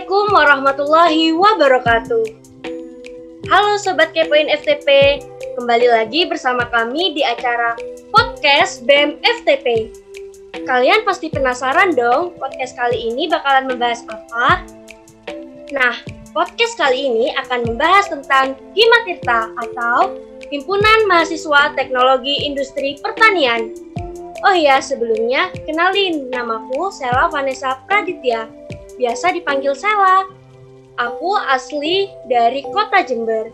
Assalamualaikum warahmatullahi wabarakatuh. Halo Sobat Kepoin FTP, kembali lagi bersama kami di acara podcast BEM FTP. Kalian pasti penasaran dong, podcast kali ini bakalan membahas apa? Nah, podcast kali ini akan membahas tentang Himatirta atau Himpunan Mahasiswa Teknologi Industri Pertanian. Oh iya, sebelumnya kenalin namaku Sela Vanessa Praditya biasa dipanggil Sela. Aku asli dari kota Jember.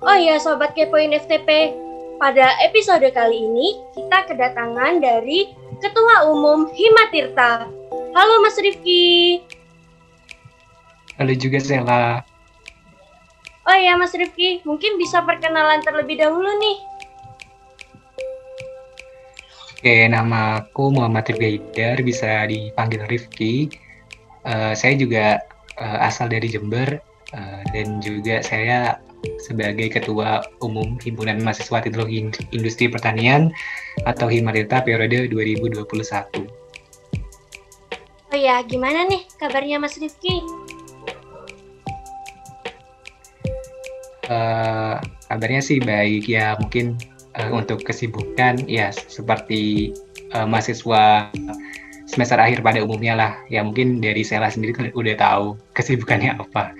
Oh iya Sobat Kepoin FTP, pada episode kali ini kita kedatangan dari Ketua Umum Himatirta. Halo Mas Rifki. Halo juga Sela. Oh iya Mas Rifki, mungkin bisa perkenalan terlebih dahulu nih. Oke, nama aku Muhammad Rifki bisa dipanggil Rifki uh, saya juga uh, asal dari Jember uh, dan juga saya sebagai Ketua Umum Himpunan Mahasiswa Teknologi Industri Pertanian atau Himarita periode 2021. Oh ya, gimana nih kabarnya Mas Rifki? Uh, kabarnya sih baik ya, mungkin uh, untuk kesibukan ya seperti uh, mahasiswa semester akhir pada umumnya lah. Ya mungkin dari Sela sendiri kan udah tahu kesibukannya apa.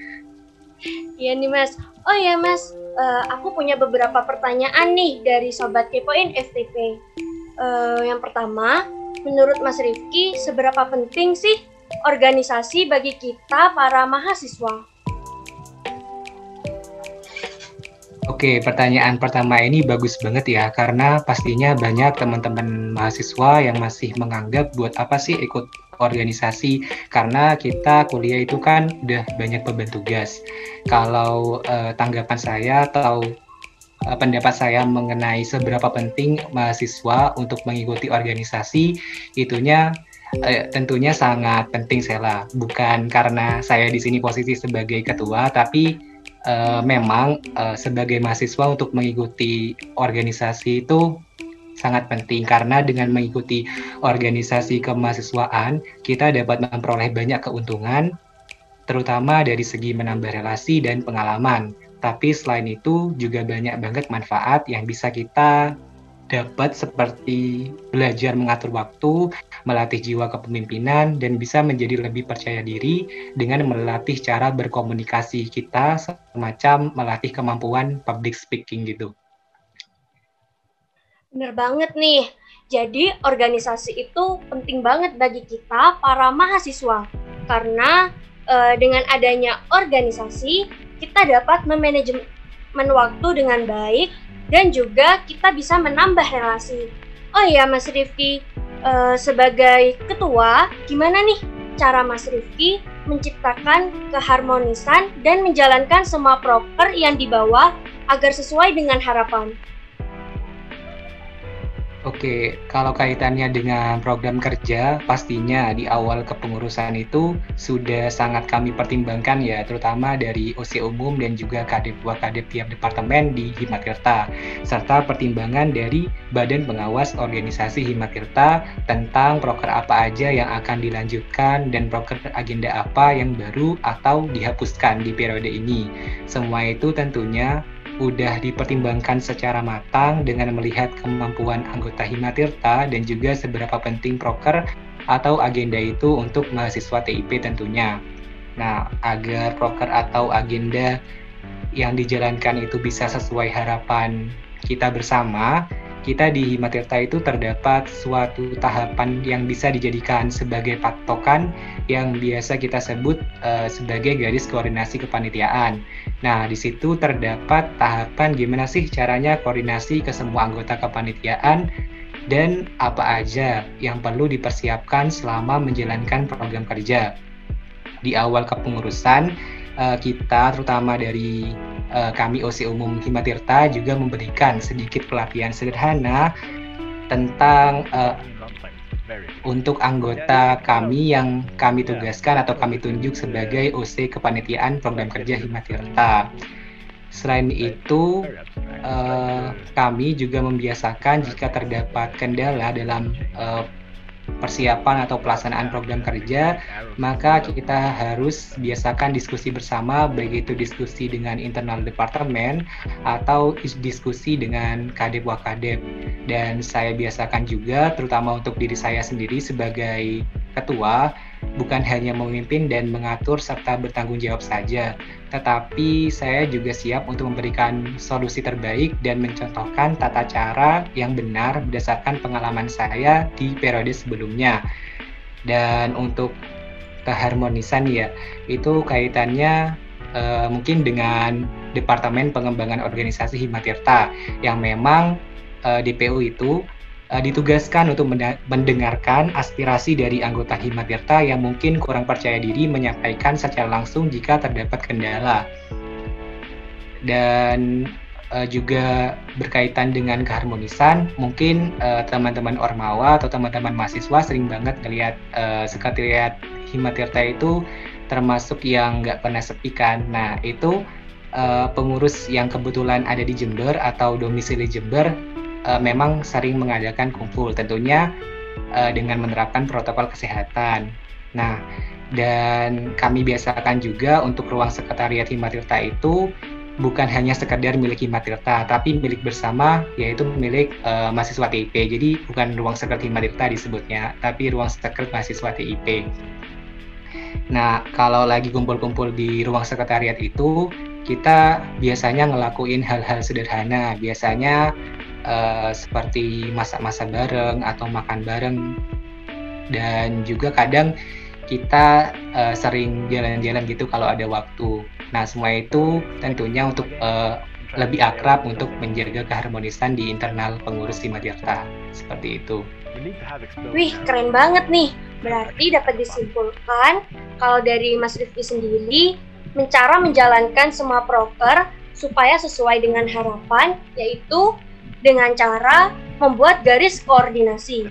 Iya nih Mas. Oh ya Mas, uh, aku punya beberapa pertanyaan nih dari Sobat Kepoin FTP. Uh, eh, yang pertama, menurut Mas Rifki, seberapa penting sih organisasi bagi kita para mahasiswa? Oke, pertanyaan pertama ini bagus banget ya, karena pastinya banyak teman-teman mahasiswa yang masih menganggap buat apa sih ikut organisasi, karena kita kuliah itu kan udah banyak beban tugas. Kalau eh, tanggapan saya atau eh, pendapat saya mengenai seberapa penting mahasiswa untuk mengikuti organisasi, itunya eh, tentunya sangat penting saya Bukan karena saya di sini posisi sebagai ketua, tapi uh, memang uh, sebagai mahasiswa untuk mengikuti organisasi itu sangat penting karena dengan mengikuti organisasi kemahasiswaan kita dapat memperoleh banyak keuntungan terutama dari segi menambah relasi dan pengalaman. Tapi selain itu juga banyak banget manfaat yang bisa kita dapat seperti belajar mengatur waktu, melatih jiwa kepemimpinan, dan bisa menjadi lebih percaya diri dengan melatih cara berkomunikasi kita, semacam melatih kemampuan public speaking gitu. Bener banget nih. Jadi organisasi itu penting banget bagi kita para mahasiswa karena e, dengan adanya organisasi kita dapat memanajemen waktu dengan baik dan juga kita bisa menambah relasi. Oh iya Mas Rifki, uh, sebagai ketua, gimana nih cara Mas Rifki menciptakan keharmonisan dan menjalankan semua proker yang dibawa agar sesuai dengan harapan? Oke, kalau kaitannya dengan program kerja, pastinya di awal kepengurusan itu sudah sangat kami pertimbangkan ya, terutama dari OC umum dan juga kadep kadep tiap departemen di Himatirta, serta pertimbangan dari Badan Pengawas Organisasi Himatirta tentang proker apa aja yang akan dilanjutkan dan proker agenda apa yang baru atau dihapuskan di periode ini. Semua itu tentunya udah dipertimbangkan secara matang dengan melihat kemampuan anggota Himatirta dan juga seberapa penting proker atau agenda itu untuk mahasiswa TIP tentunya. Nah, agar proker atau agenda yang dijalankan itu bisa sesuai harapan kita bersama, kita di Himatirta itu terdapat suatu tahapan yang bisa dijadikan sebagai patokan yang biasa kita sebut uh, sebagai garis koordinasi kepanitiaan. Nah, di situ terdapat tahapan gimana sih caranya koordinasi ke semua anggota kepanitiaan dan apa aja yang perlu dipersiapkan selama menjalankan program kerja. Di awal kepengurusan, uh, kita terutama dari uh, kami OC Umum Himatirta juga memberikan sedikit pelatihan sederhana tentang uh, untuk anggota kami yang kami tugaskan atau kami tunjuk sebagai OC kepanitiaan program kerja Himatirta. Selain itu, uh, kami juga membiasakan jika terdapat kendala dalam uh, persiapan atau pelaksanaan program kerja, maka kita harus biasakan diskusi bersama, baik itu diskusi dengan internal departemen atau diskusi dengan kadep wakadep. Dan saya biasakan juga, terutama untuk diri saya sendiri sebagai ketua, bukan hanya memimpin dan mengatur serta bertanggung jawab saja, tetapi saya juga siap untuk memberikan solusi terbaik dan mencontohkan tata cara yang benar berdasarkan pengalaman saya di periode sebelumnya. Dan untuk keharmonisan ya, itu kaitannya uh, mungkin dengan Departemen Pengembangan Organisasi Himatirta yang memang uh, eh, DPU itu uh, ditugaskan untuk mendengarkan aspirasi dari anggota Himatirta yang mungkin kurang percaya diri menyampaikan secara langsung jika terdapat kendala. Dan uh, juga berkaitan dengan keharmonisan, mungkin uh, teman-teman Ormawa atau teman-teman mahasiswa sering banget ngelihat uh, sekretariat Himatirta itu termasuk yang nggak pernah sepi kan. Nah, itu uh, pengurus yang kebetulan ada di Jember atau domisili Jember uh, memang sering mengadakan kumpul tentunya uh, dengan menerapkan protokol kesehatan. Nah, dan kami biasakan juga untuk ruang sekretariat Himatirta itu bukan hanya sekedar milik Himatirta, tapi milik bersama, yaitu milik uh, mahasiswa TIP. Jadi bukan ruang sekret Himatirta disebutnya, tapi ruang sekret mahasiswa TIP. Nah, kalau lagi kumpul-kumpul di ruang sekretariat itu, kita biasanya ngelakuin hal-hal sederhana. Biasanya uh, seperti masak-masak bareng atau makan bareng dan juga kadang kita uh, sering jalan-jalan gitu kalau ada waktu. Nah semua itu tentunya untuk uh, lebih akrab untuk menjaga keharmonisan di internal pengurus di Madirta seperti itu. Wih keren banget nih. Berarti dapat disimpulkan kalau dari Mas Rifki sendiri mencara menjalankan semua proker supaya sesuai dengan harapan yaitu dengan cara membuat garis koordinasi.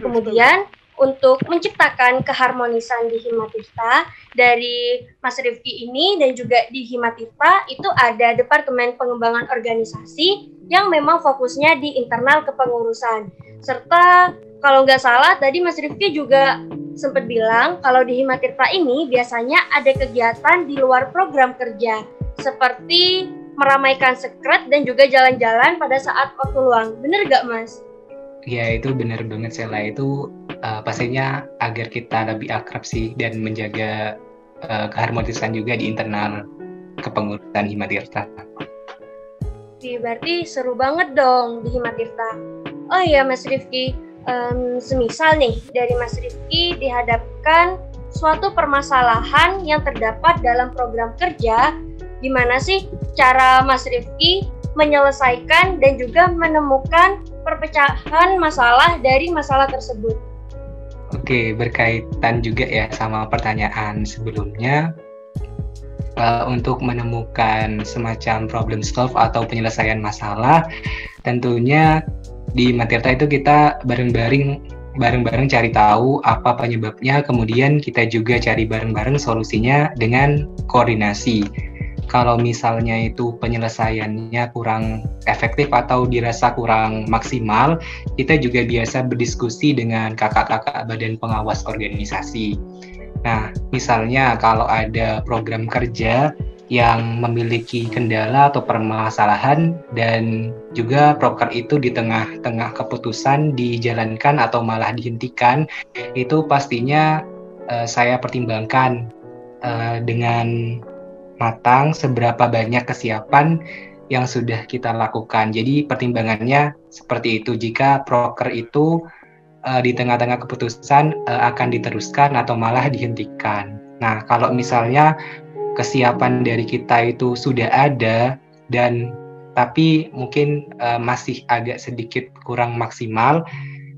Kemudian untuk menciptakan keharmonisan di Himatirta dari Mas Rifki ini dan juga di Himatirta itu ada Departemen Pengembangan Organisasi yang memang fokusnya di internal kepengurusan. Serta kalau nggak salah tadi Mas Rifki juga sempat bilang kalau di Himatirta ini biasanya ada kegiatan di luar program kerja seperti meramaikan sekret dan juga jalan-jalan pada saat waktu luang. Bener gak mas? Ya itu bener banget Sela itu uh, pastinya agar kita lebih akrab sih dan menjaga uh, keharmonisan juga di internal kepengurusan Himatirta. Berarti seru banget dong di Himatirta. Oh iya Mas Rifki, um, semisal nih dari Mas Rifki dihadapkan suatu permasalahan yang terdapat dalam program kerja gimana sih cara Mas Rifki menyelesaikan dan juga menemukan perpecahan masalah dari masalah tersebut. Oke, berkaitan juga ya sama pertanyaan sebelumnya. Uh, untuk menemukan semacam problem solve atau penyelesaian masalah, tentunya di Matirta itu kita bareng-bareng bareng-bareng cari tahu apa penyebabnya, kemudian kita juga cari bareng-bareng solusinya dengan koordinasi kalau misalnya itu penyelesaiannya kurang efektif atau dirasa kurang maksimal, kita juga biasa berdiskusi dengan kakak-kakak badan pengawas organisasi. Nah, misalnya kalau ada program kerja yang memiliki kendala atau permasalahan dan juga proker itu di tengah-tengah keputusan dijalankan atau malah dihentikan, itu pastinya uh, saya pertimbangkan uh, dengan matang, seberapa banyak kesiapan yang sudah kita lakukan. Jadi pertimbangannya seperti itu. Jika proker itu uh, di tengah-tengah keputusan uh, akan diteruskan atau malah dihentikan. Nah, kalau misalnya kesiapan dari kita itu sudah ada dan tapi mungkin uh, masih agak sedikit kurang maksimal,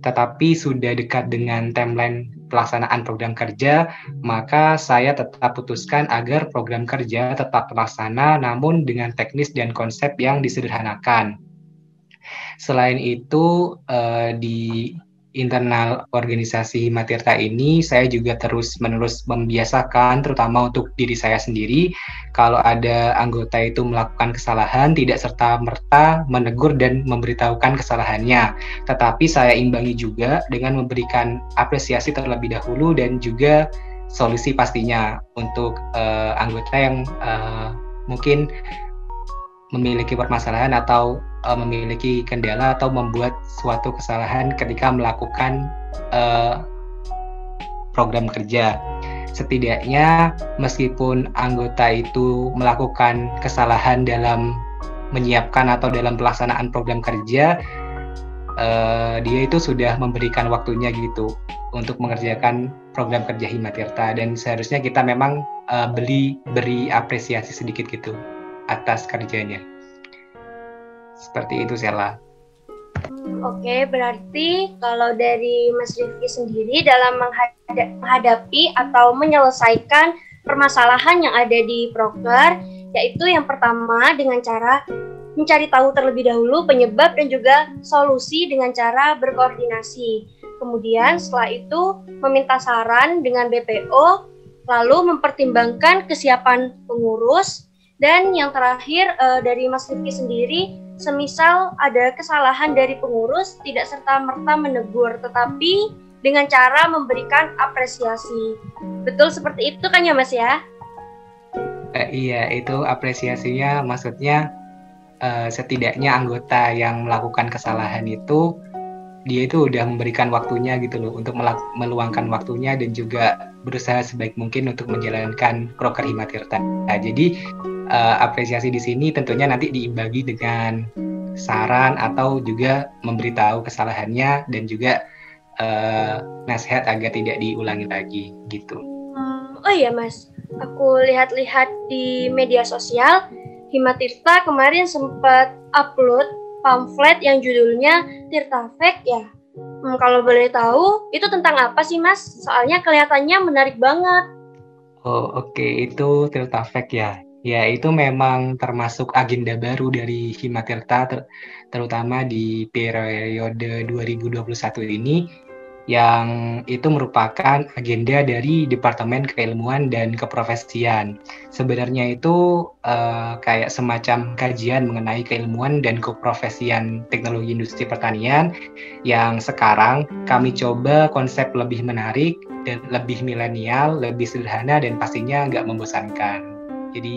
tetapi sudah dekat dengan timeline pelaksanaan program kerja, maka saya tetap putuskan agar program kerja tetap terlaksana namun dengan teknis dan konsep yang disederhanakan. Selain itu, eh, di internal organisasi Matirta ini saya juga terus menerus membiasakan terutama untuk diri saya sendiri kalau ada anggota itu melakukan kesalahan tidak serta merta menegur dan memberitahukan kesalahannya. Tetapi saya imbangi juga dengan memberikan apresiasi terlebih dahulu dan juga solusi pastinya untuk uh, anggota yang uh, mungkin memiliki permasalahan atau uh, memiliki kendala atau membuat suatu kesalahan ketika melakukan uh, program kerja. Setidaknya meskipun anggota itu melakukan kesalahan dalam menyiapkan atau dalam pelaksanaan program kerja, uh, dia itu sudah memberikan waktunya gitu untuk mengerjakan program kerja Himatirta dan seharusnya kita memang uh, beli beri apresiasi sedikit gitu atas kerjanya. Seperti itu, Sela. Oke, berarti kalau dari Mas Rifki sendiri dalam menghadapi atau menyelesaikan permasalahan yang ada di proker, yaitu yang pertama dengan cara mencari tahu terlebih dahulu penyebab dan juga solusi dengan cara berkoordinasi. Kemudian setelah itu meminta saran dengan BPO, lalu mempertimbangkan kesiapan pengurus, dan yang terakhir uh, dari Mas Rifki sendiri semisal ada kesalahan dari pengurus tidak serta merta menegur tetapi dengan cara memberikan apresiasi. Betul seperti itu kan ya Mas ya? Uh, iya, itu apresiasinya maksudnya uh, setidaknya anggota yang melakukan kesalahan itu dia itu udah memberikan waktunya gitu loh untuk meluangkan waktunya dan juga berusaha sebaik mungkin untuk menjalankan proker Himatirta. Nah, jadi uh, apresiasi di sini tentunya nanti diimbangi dengan saran atau juga memberitahu kesalahannya dan juga uh, nasihat agar tidak diulangi lagi gitu. Hmm, oh iya mas, aku lihat-lihat di media sosial Himatirta kemarin sempat upload pamflet yang judulnya Tirta Fake ya. Hmm, kalau boleh tahu, itu tentang apa sih mas? Soalnya kelihatannya menarik banget. Oh oke, okay. itu Tirta Fake ya. Ya, itu memang termasuk agenda baru dari Himatirta, ter terutama di periode 2021 ini, yang itu merupakan agenda dari Departemen Keilmuan dan Keprofesian. Sebenarnya itu uh, kayak semacam kajian mengenai keilmuan dan keprofesian teknologi industri pertanian yang sekarang kami coba konsep lebih menarik dan lebih milenial, lebih sederhana dan pastinya nggak membosankan jadi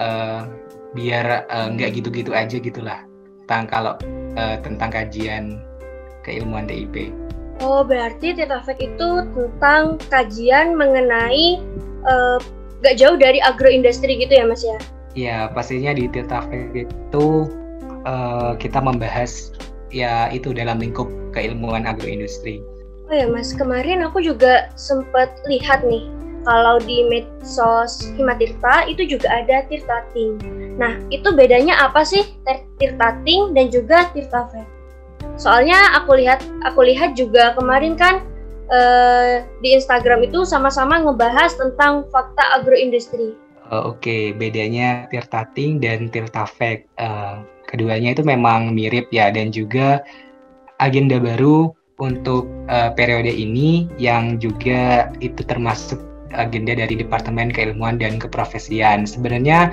uh, biar eh, nggak uh, gitu-gitu aja gitulah tentang kalau uh, tentang kajian keilmuan TIP. Oh berarti Tetafek itu tentang kajian mengenai uh, gak jauh dari agroindustri gitu ya mas ya? Iya pastinya di Tetafek itu uh, kita membahas ya itu dalam lingkup keilmuan agroindustri. Oh ya mas kemarin aku juga sempat lihat nih kalau di medsos Himatirta itu juga ada Tirtating. Nah, itu bedanya apa sih Tirtating dan juga Tirtafair? Soalnya aku lihat aku lihat juga kemarin kan uh, di Instagram itu sama-sama ngebahas tentang fakta agroindustri. Uh, Oke, okay. bedanya Tirtating dan Tirtafek. Uh, keduanya itu memang mirip ya dan juga agenda baru untuk uh, periode ini yang juga itu termasuk agenda dari Departemen Keilmuan dan Keprofesian. Sebenarnya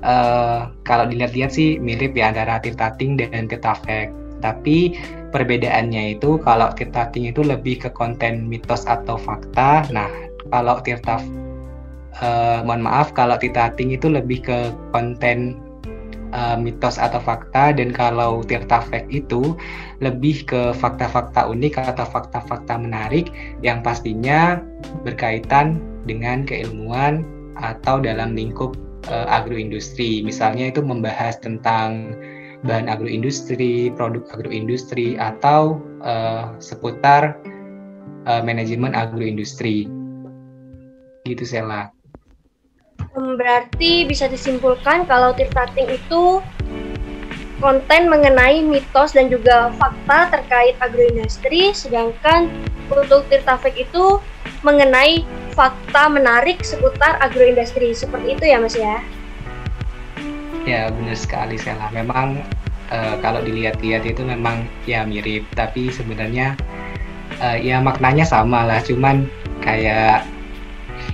uh, kalau dilihat-lihat sih mirip ya antara Tirtating dan Tirtafek. Tapi perbedaannya itu kalau Tirtating itu lebih ke konten mitos atau fakta. Nah, kalau Tirtaf uh, mohon maaf kalau Tirtating itu lebih ke konten uh, mitos atau fakta dan kalau Tirta Fact itu lebih ke fakta-fakta unik atau fakta-fakta menarik yang pastinya berkaitan dengan keilmuan atau dalam lingkup uh, agroindustri. Misalnya itu membahas tentang bahan agroindustri, produk agroindustri atau uh, seputar uh, manajemen agroindustri. Gitu Sela. Berarti bisa disimpulkan kalau Tirtating itu konten mengenai mitos dan juga fakta terkait agroindustri, sedangkan untuk Tirtafek itu mengenai fakta menarik seputar agroindustri. Seperti itu ya Mas ya? Ya benar sekali Sela. Memang uh, kalau dilihat-lihat itu memang ya mirip, tapi sebenarnya uh, ya maknanya sama lah, cuman kayak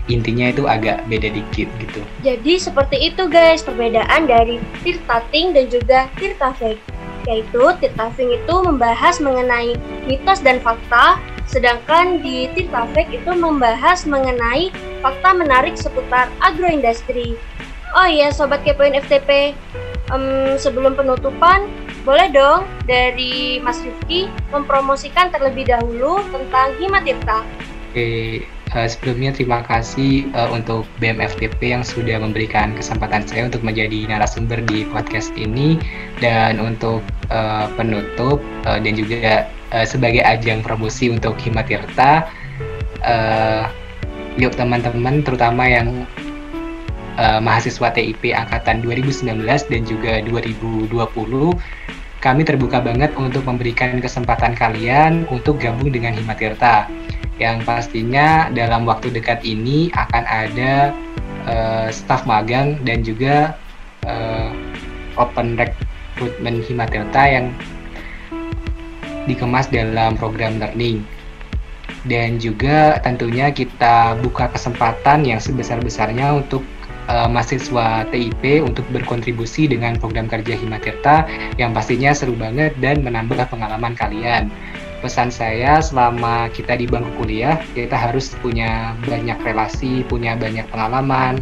intinya itu agak beda dikit gitu. Jadi seperti itu guys perbedaan dari Tirtating dan juga Tirtafek. Yaitu Tirtafing itu membahas mengenai mitos dan fakta, sedangkan di Tirtafek itu membahas mengenai fakta menarik seputar agroindustri. Oh iya Sobat Kepoin FTP, um, sebelum penutupan, boleh dong dari Mas Rifki mempromosikan terlebih dahulu tentang Himatirta. Oke, uh, sebelumnya terima kasih uh, untuk BMFTP yang sudah memberikan kesempatan saya untuk menjadi narasumber di podcast ini dan untuk uh, penutup uh, dan juga uh, sebagai ajang promosi untuk Himatirta. Uh, yuk teman-teman terutama yang uh, mahasiswa TIP angkatan 2019 dan juga 2020 kami terbuka banget untuk memberikan kesempatan kalian untuk gabung dengan Himatirta. Yang pastinya dalam waktu dekat ini akan ada uh, staf magang dan juga uh, open recruitment Himatirta yang dikemas dalam program learning. Dan juga tentunya kita buka kesempatan yang sebesar-besarnya untuk uh, mahasiswa TIP untuk berkontribusi dengan program kerja Himatirta yang pastinya seru banget dan menambah pengalaman kalian. Pesan saya selama kita di bangku kuliah kita harus punya banyak relasi, punya banyak pengalaman,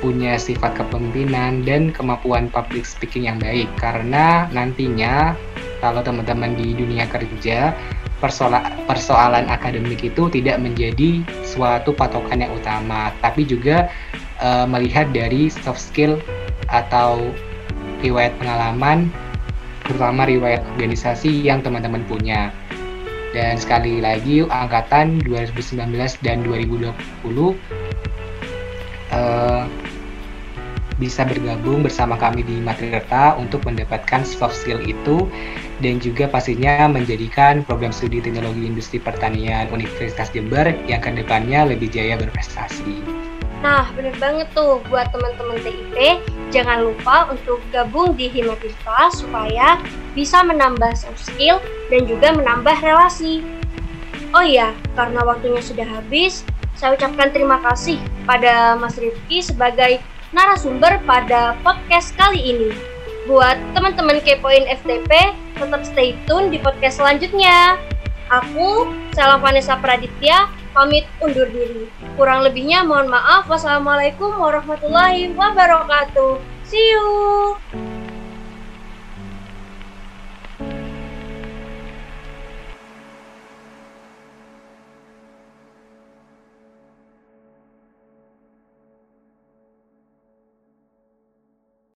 punya sifat kepemimpinan dan kemampuan public speaking yang baik. Karena nantinya kalau teman-teman di dunia kerja persoalan akademik itu tidak menjadi suatu patokan yang utama tapi juga uh, melihat dari soft skill atau riwayat pengalaman terutama riwayat organisasi yang teman-teman punya. Dan sekali lagi angkatan 2019 dan 2020 uh, eh, bisa bergabung bersama kami di Matrita untuk mendapatkan soft skill itu dan juga pastinya menjadikan program studi teknologi industri pertanian Universitas Jember yang ke depannya lebih jaya berprestasi. Nah, bener banget tuh buat teman-teman TIP, jangan lupa untuk gabung di Himatirta supaya bisa menambah soft skill dan juga menambah relasi. Oh iya, karena waktunya sudah habis, saya ucapkan terima kasih pada Mas Rifki sebagai narasumber pada podcast kali ini. Buat teman-teman kepoin FTP, tetap stay tune di podcast selanjutnya. Aku, Salam Vanessa Praditya, pamit undur diri. Kurang lebihnya mohon maaf. Wassalamualaikum warahmatullahi wabarakatuh. See you.